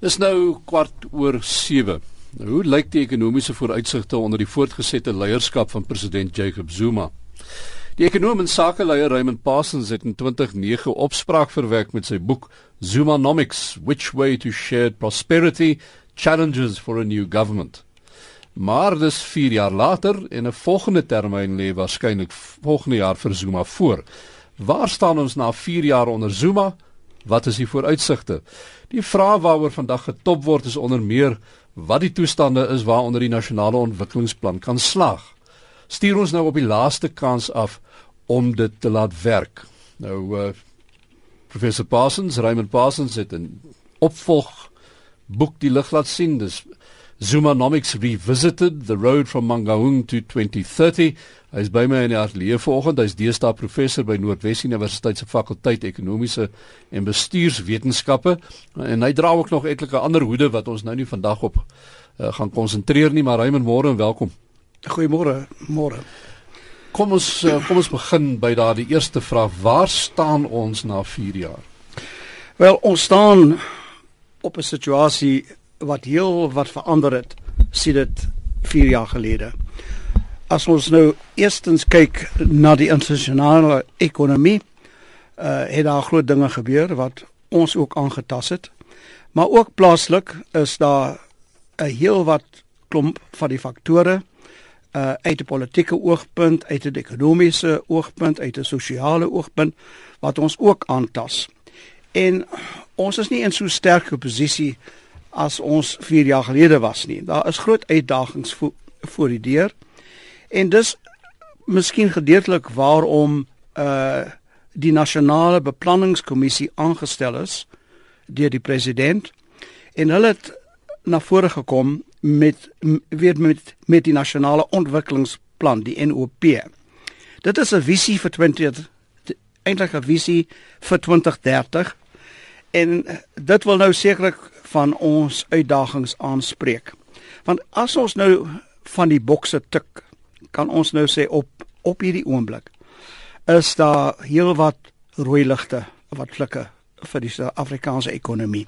Dis nou kwart oor 7. Nou, hoe lyk die ekonomiese vooruitsigte onder die voortgesette leierskap van president Jacob Zuma? Die ekonom en sakeleier Raymond Parsons het in 2009 opspraak verwerk met sy boek Zumanomics: Which Way to Shared Prosperity: Challenges for a New Government. Maar dis 4 jaar later en 'n volgende termyn lê waarskynlik volgende jaar vir Zuma voor. Waar staan ons na 4 jaar onder Zuma? Wat is die vooruitsigte? Die vraag waaroor vandag getop word is onder meer wat die toestande is waaronder die nasionale ontwikkelingsplan kan slaag. Stuur ons nou op die laaste kans af om dit te laat werk. Nou uh, professor Parsons, Raymond Parsons het 'n opvolg boek die lig laat sien. Dis Zumanomics Revisited: The Road from Mangaung to 2030. Hy is by my in die ateljee vanoggend. Hy's deesdae professor by Noordwes Universiteit se fakulteit ekonomiese en bestuurswetenskappe en hy dra ook nog etlike ander hoede wat ons nou nie vandag op uh, gaan konsentreer nie, maar Raymond môre en welkom. Goeiemôre, môre. Kom ons uh, kom ons begin by daardie eerste vraag. Waar staan ons na 4 jaar? Wel, ons staan op 'n situasie wat heel wat verander het sedit 4 jaar gelede. As ons nou eerstens kyk na die internasionale ekonomie, uh het daar groot dinge gebeur wat ons ook aangetas het. Maar ook plaaslik is daar 'n heel wat klomp van die faktore uh uit 'n politieke oogpunt, uit 'n ekonomiese oogpunt, uit 'n sosiale oogpunt wat ons ook aantas. En ons is nie in so sterk 'n posisie as ons 4 jaar gelede was nie. Daar is groot uitdagings vo voor die deur. En dis miskien gedeeltelik waarom uh die nasionale beplanningskommissie aangestel is deur die president en hulle het na vore gekom met weer met met die nasionale ontwikkelingsplan die NOP. Dit is 'n visie vir 20 eintlik 'n visie vir 2030 en dit wil nou sekerlik van ons uitdagings aanspreek. Want as ons nou van die bokse tik, kan ons nou sê op op hierdie oomblik is daar heelwat rooi ligte wat flikker vir die Suid-Afrikaanse ekonomie.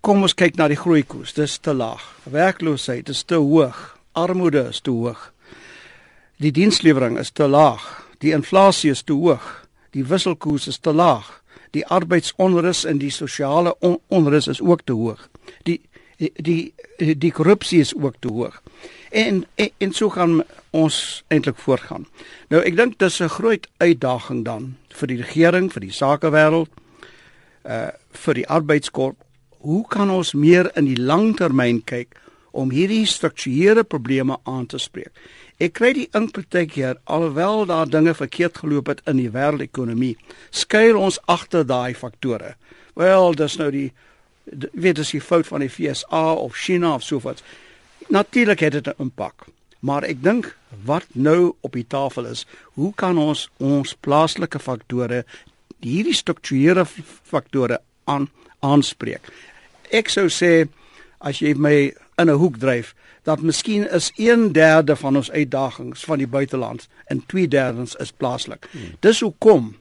Kom ons kyk na die groeikoers. Dis te laag. Werkloosheid is te hoog. Armoede is te hoog. Die dienslewering is te laag. Die inflasie is te hoog. Die wisselkoers is te laag die arbeidsonrus en die sosiale on onrus is ook te hoog. Die die die, die korrupsie is ook te hoog. En, en en so gaan ons eintlik voortgaan. Nou ek dink dis 'n groot uitdaging dan vir die regering, vir die sakewêreld, uh vir die arbeidskorp. Hoe kan ons meer in die langtermyn kyk om hierdie strukturele probleme aan te spreek? Ek kry die indruk hier alhoewel daar dinge verkeerd geloop het in die wêreldekonomie, skuil ons agter daai faktore. Wel, dis nou die weet as jy fout van die FSA of China of so wat. Natuurlik het dit 'n impak. Maar ek dink wat nou op die tafel is, hoe kan ons ons plaaslike faktore, hierdie strukturele faktore aan aanspreek? Ek sou sê as jy my in 'n hoek dryf, dat miskien is 1/3 van ons uitdagings van die buiteland en 2/3 is plaaslik. Hmm. Dis hoekom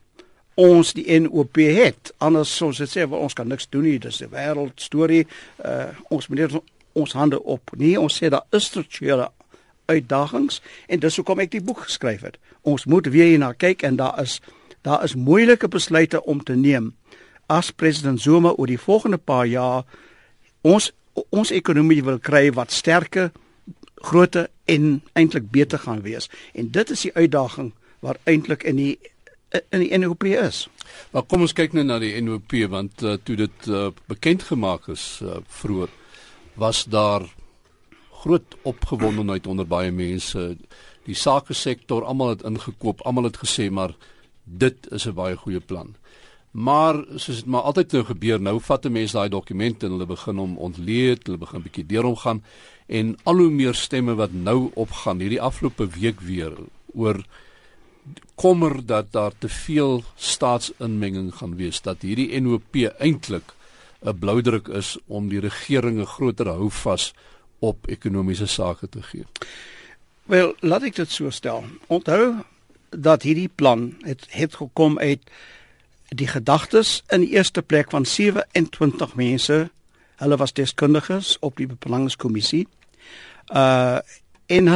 ons die NOP het. Anders soos dit sê, ons kan niks doen nie, dis 'n wêreld storie. Uh ons moet net ons hande op. Nee, ons sê daar is strukturele uitdagings en dis hoekom ek die boek geskryf het. Ons moet weer hierna kyk en daar is daar is moeilike besluite om te neem as president Zuma oor die volgende paar jaar ons ons ekonomie wil kry wat sterker, groter en eintlik beter gaan wees. En dit is die uitdaging waar eintlik in die in die NOP is. Maar kom ons kyk nou na die NOP want uh, toe dit uh, bekend gemaak is uh, vroeër was daar groot opgewondenheid onder baie mense. Die sake sektor almal het ingekoop, almal het gesê maar dit is 'n baie goeie plan. Maar soos dit maar altyd nou gebeur, nou vat 'n mens daai dokumente en hulle begin hom ontleed, hulle begin bietjie deur hom gaan en al hoe meer stemme wat nou opgaan hierdie afgelope week weer oor kommer dat daar te veel staatsinmenging gaan wees dat hierdie NOP eintlik 'n bloudruk is om die regering 'n groter houvas op ekonomiese sake te gee. Wel, laat ek dit so stel. Onthou dat hierdie plan het het gekom uit die gedagtes in die eerste plek van 27 mense Hulle was deskundiges op die beplanningskommissie. Uh en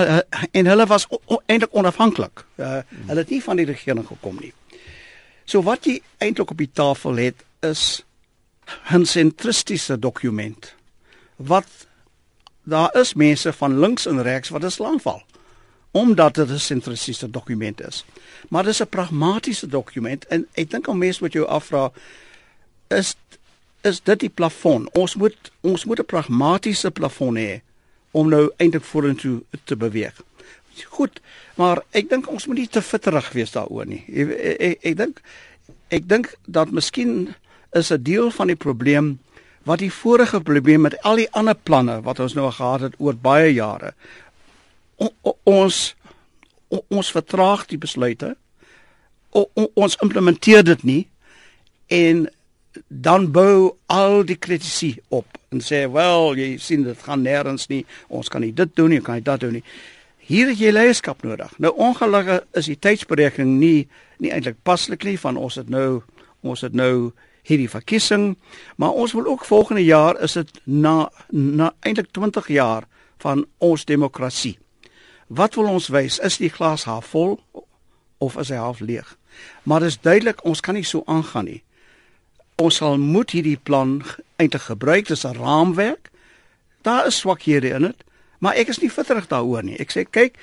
en hulle was eintlik onafhanklik. Uh hulle het nie van die regering gekom nie. So wat jy eintlik op die tafel het is 'n sentristiese dokument. Wat daar is mense van links en regs wat dit aanval omdat dit 'n sentristiese dokument is. Maar dit is 'n pragmatiese dokument en ek dink al mense wat jou afvra is is dit die plafon. Ons moet ons moet 'n pragmatiese plafon hê om nou eintlik vorentoe te beweeg. Goed, maar ek dink ons moet nie te fitterig wees daaroor nie. Ek ek, ek dink ek dink dat miskien is 'n deel van die probleem wat die vorige probleem met al die ander planne wat ons nou gehad het oor baie jare. Ons ons vertraag die besluite. Ons implementeer dit nie. En dan bou al die kritisie op en sê wel jy sien dit gaan nêrens nie. Ons kan nie dit doen nie kan jy dat doen nie. Hier het jy leierskap nodig. Nou ongelukkig is die tydsberekening nie nie eintlik paslik nie van ons het nou ons het nou hierdie verkiesing. Maar ons wil ook volgende jaar is dit na na eintlik 20 jaar van ons demokrasie wat wil ons wys? Is die glas half vol of is hy half leeg? Maar dit is duidelik ons kan nie so aangaan nie. Ons sal moet hierdie plan eintlik gebruik dis 'n raamwerk. Daar is swakhede in dit maar ek is nie vitterig daaroor nie. Ek sê kyk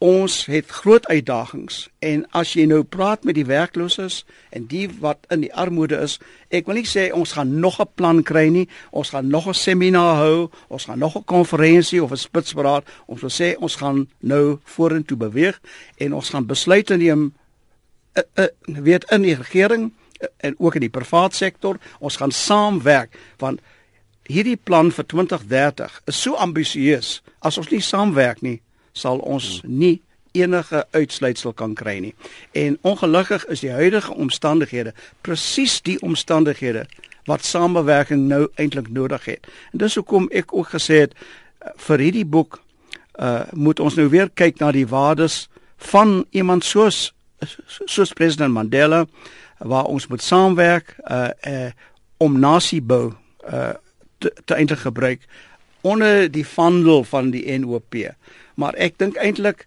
ons het groot uitdagings en as jy nou praat met die werklooses en die wat in die armoede is ek wil nie sê ons gaan nog 'n plan kry nie ons gaan nog 'n seminar hou ons gaan nog 'n konferensie of 'n spitsberaad ons wil sê ons gaan nou vorentoe beweeg en ons gaan besluite neem uh, uh, weet in die regering en ook in die privaat sektor. Ons gaan saamwerk want hierdie plan vir 2030 is so ambisieus. As ons nie saamwerk nie, sal ons nie enige uitsluitsel kan kry nie. En ongelukkig is die huidige omstandighede presies die omstandighede wat samewerking nou eintlik nodig het. En dis hoekom ek ook gesê het eh, vir hierdie boek uh moet ons nou weer kyk na die waardes van iemand soos soos president Mandela waar ons moet saamwerk uh, uh om nasiebou uh te, te eintlik gebruik onder die vandel van die NOP. Maar ek dink eintlik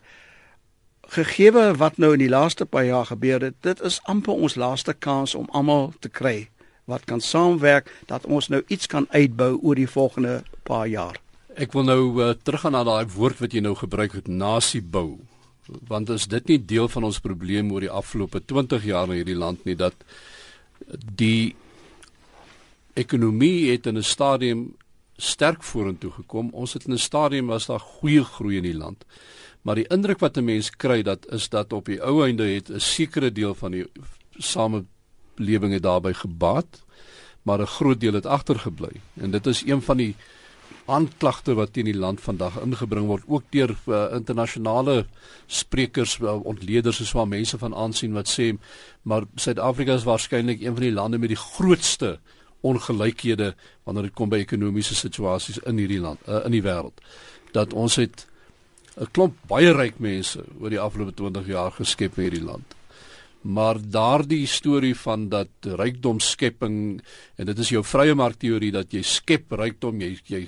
gegeewe wat nou in die laaste paar jaar gebeur het, dit is amper ons laaste kans om almal te kry wat kan saamwerk dat ons nou iets kan uitbou oor die volgende paar jaar. Ek wil nou uh, teruggaan na daai woord wat jy nou gebruik het, nasiebou want is dit nie deel van ons probleem oor die afgelope 20 jaar in hierdie land nie dat die ekonomie het in 'n stadium sterk vorentoe gekom. Ons het in 'n stadium was daar goeie groei in die land. Maar die indruk wat 'n mens kry dat is dat op die ou einde het 'n sekere deel van die samelewing het daarbey gebaat, maar 'n groot deel het agtergebly. En dit is een van die aanklagte wat teen die land vandag ingebring word ook deur uh, internasionale sprekers uh, ontleeders soos wat mense van aansien wat sê maar Suid-Afrika is waarskynlik een van die lande met die grootste ongelykhede wanneer dit kom by ekonomiese situasies in hierdie land uh, in die wêreld dat ons het 'n klomp baie ryk mense oor die afgelope 20 jaar geskep in hierdie land maar daardie storie van dat rykdom skepping en dit is jou vrye mark teorie dat jy skep rykdom jy jy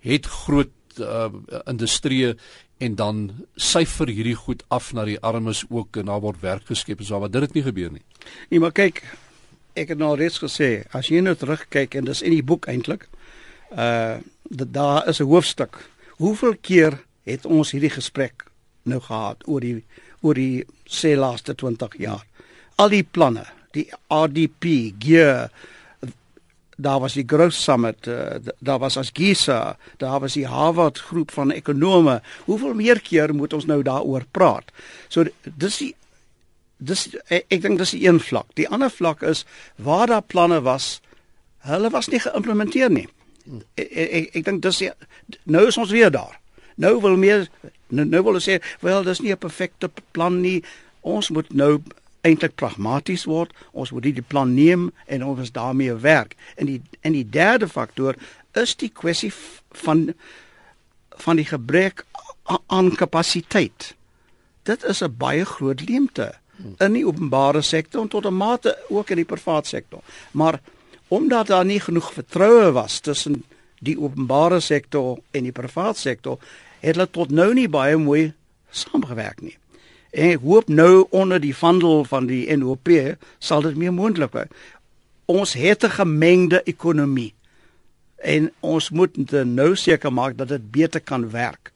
het groot uh, industrie en dan syfer hierdie goed af na die armes ook en daar word werk geskep so maar dit het nie gebeur nie. Nee, maar kyk, ek het nou reeds gesê, as jy nou terugkyk en dis in die boek eintlik, uh dat daar is 'n hoofstuk. Hoeveel keer het ons hierdie gesprek nou gehad oor die oor die sê laaste 20 jaar? Al die planne, die RDP, gear daar was die Growth Summit, uh, daar was as Gisa, daar was die Harvard groep van ekonome. Hoeveel meer keer moet ons nou daaroor praat? So dis die dis ek, ek dink dis die een vlak. Die ander vlak is waar daar planne was, hulle was nie geïmplementeer nie. Ek ek, ek dink dis die, nou is ons weer daar. Nou wil meer nou, nou wil ons sê, wel dis nie 'n perfekte plan nie. Ons moet nou eintlik pragmaties word. Ons moet hierdie plan neem en ons daarmee werk. En die en die derde faktor is die kwessie van van die gebrek aan kapasiteit. Dit is 'n baie groot leemte in die openbare sektor en tot 'n mate ook in die private sektor. Maar omdat daar nie genoeg vertroue was tussen die openbare sektor en die private sektor, het hulle tot nou nie baie mooi saamgewerk nie. En ek hoop nou onder die vandel van die NOP sal dit meer moontlik wees. Ons het 'n gemengde ekonomie en ons moet nou seker maak dat dit beter kan werk.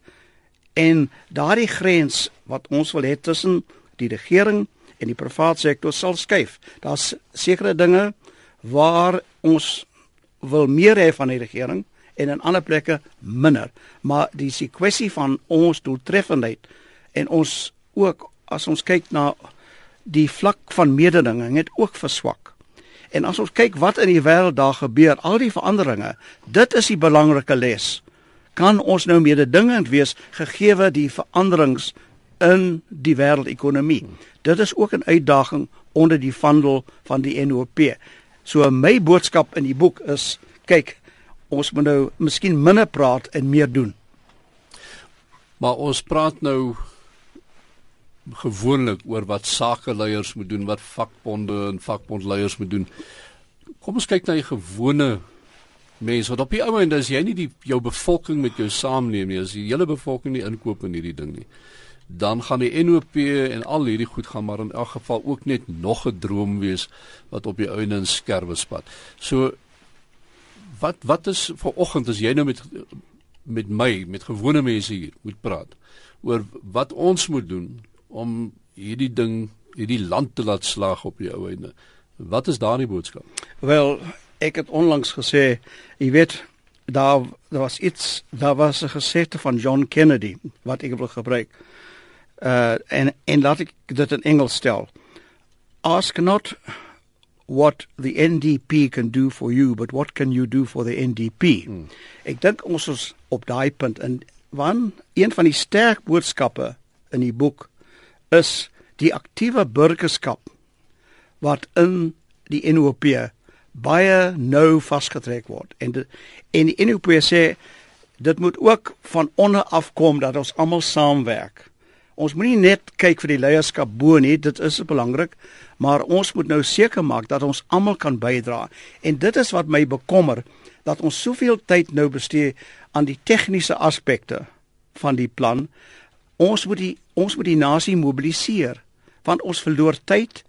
En daardie grens wat ons wil hê tussen die regering en die private sektor sal skuif. Daar's sekere dinge waar ons wil meer hê van die regering en in ander plekke minder. Maar dis 'n kwessie van ons doeltreffendheid en ons ook as ons kyk na die vlak van mededinging het ook verswak. En as ons kyk wat in die wêreld daar gebeur, al die veranderinge, dit is die belangrike les. Kan ons nou mededingend wees gegee die veranderings in die wêreldekonomie? Dit is ook 'n uitdaging onder die vandel van die NOP. So my boodskap in die boek is kyk ons moet nou miskien minder praat en meer doen. Maar ons praat nou gewoonlik oor wat sakeleiers moet doen, wat vakbonde en vakbondleiers moet doen. Kom ons kyk na die gewone mense wat op die ou end is jy nie die jou bevolking met jou saamneem nie, as die hele bevolking nie inkoop in hierdie ding nie. Dan gaan die NOP en al hierdie goed gaan maar in elk geval ook net nog 'n droom wees wat op die end in skerwe spat. So wat wat is vir oggend as jy nou met met my met gewone mense hier moet praat oor wat ons moet doen om hierdie ding hierdie land te laat slag op die ou einde? Wat is daar die boodskap? Wel ek het onlangs gesê jy weet daar daar was iets daar was 'n gesegde van John Kennedy wat ek wil gebruik uh en en laat ek dit in Engels stel ask not what the NDP can do for you but what can you do for the NDP. Hmm. Ek dink ons is op daai punt en wan een van die sterk boodskappe in die boek is die aktiewe burgerskap wat in die NOP baie nou vasgetrek word en die, en die NOP sê dit moet ook van onder af kom dat ons almal saamwerk. Ons moenie net kyk vir die leierskap bo nie, dit is belangrik, maar ons moet nou seker maak dat ons almal kan bydra. En dit is wat my bekommer dat ons soveel tyd nou bestee aan die tegniese aspekte van die plan. Ons moet die ons moet die nasie mobiliseer want ons verloor tyd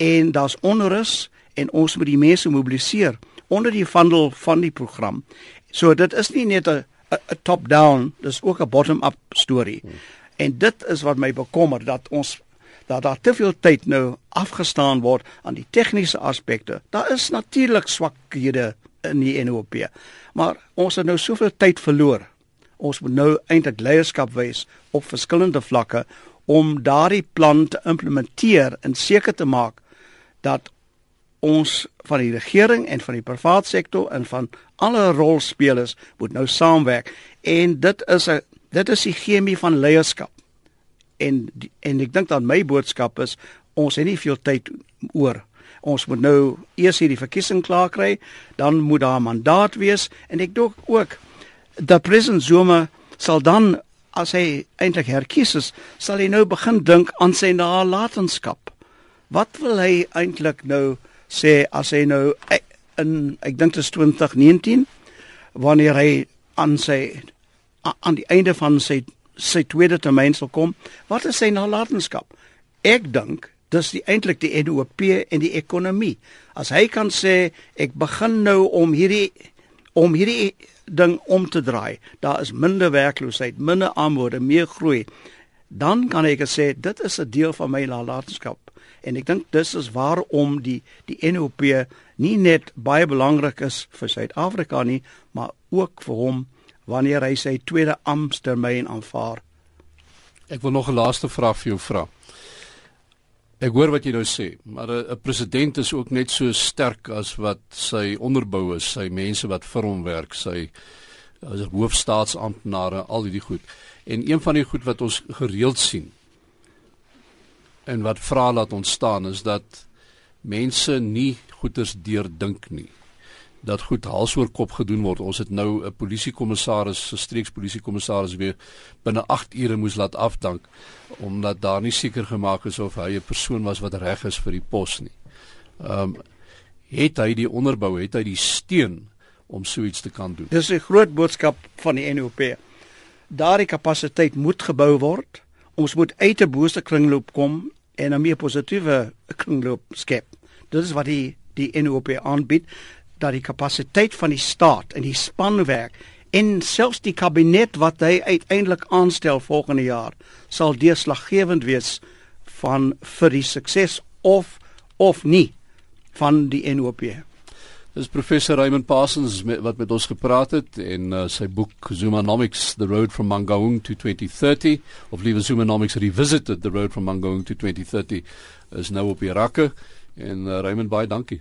en daar's onrus en ons moet die mense mobiliseer onder die vandel van die program. So dit is nie net 'n 'n top-down, dis ook 'n bottom-up storie. En dit is wat my bekommer dat ons dat daar te veel tyd nou afgestaan word aan die tegniese aspekte. Daar is natuurlik swakhede in die NOP. Maar ons het nou soveel tyd verloor. Ons moet nou eintlik leierskap wys op verskillende vlakke om daardie plan te implementeer en seker te maak dat ons van die regering en van die private sektor en van alle rolspelers moet nou saamwerk en dit is 'n dit is die chemie van leierskap en en ek dink dan my boodskap is ons het nie veel tyd oor. Ons moet nou eers hierdie verkiesing klaar kry, dan moet daar 'n mandaat wees en ek dink ook dat president Zuma sal dan as hy eintlik herkies is, sal hy nou begin dink aan sy nalatenskap. Wat wil hy eintlik nou sê as hy nou eh, in ek dink dit is 2019 wanneer hy aan sy aan die einde van sy sy tweede termyn sal kom, wat is sy nalatenskap? Ek dink dis die eintlik die NOP en die ekonomie. As hy kan sê ek begin nou om hierdie om hierdie ding om te draai, daar is minder werkloosheid, minder armoede, meer groei, dan kan ek sê dit is 'n deel van my nalatenskap. En ek dink dis is waarom die die NOP nie net baie belangrik is vir Suid-Afrika nie, maar ook vir hom wanneer hy sy tweede amptetermyn aanvaar. Ek wil nog 'n laaste vraag vir jou vra. Ek hoor wat jy nou sê, maar 'n president is ook net so sterk as wat sy onderbou is, sy mense wat vir hom werk, sy as hoofstaatsamptenare, al hierdie goed. En een van die goed wat ons gereeld sien en wat vra laat ontstaan is dat mense nie goeders deurdink nie dat goed hals oor kop gedoen word. Ons het nou 'n polisiekommissaris, 'n streekspolisiekommissaris weer binne 8 ure moes laat afdank omdat daar nie seker gemaak is of hy 'n persoon was wat reg is vir die pos nie. Ehm um, het hy die onderbou, het hy die steun om so iets te kan doen. Dis 'n groot boodskap van die NOP. Daardie kapasiteit moet gebou word. Ons moet uit 'n bose kringloop kom en 'n meer positiewe kringloop skep. Dit is wat die die NOP aanbied dat die kapasiteit van die staat en die spanwerk en selfs die kabinet wat hy uiteindelik aanstel volgende jaar sal deurslaggewend wees van vir die sukses of of nie van die NOP. Dis professor Raymond Parsons met, wat met ons gepraat het en uh, sy boek Zoomnomics The Road from Mangaung to 2030 of liewer Zoomnomics Revisited The Road from Mangaung to 2030 is nou op die rakke en uh, Raymond baie dankie.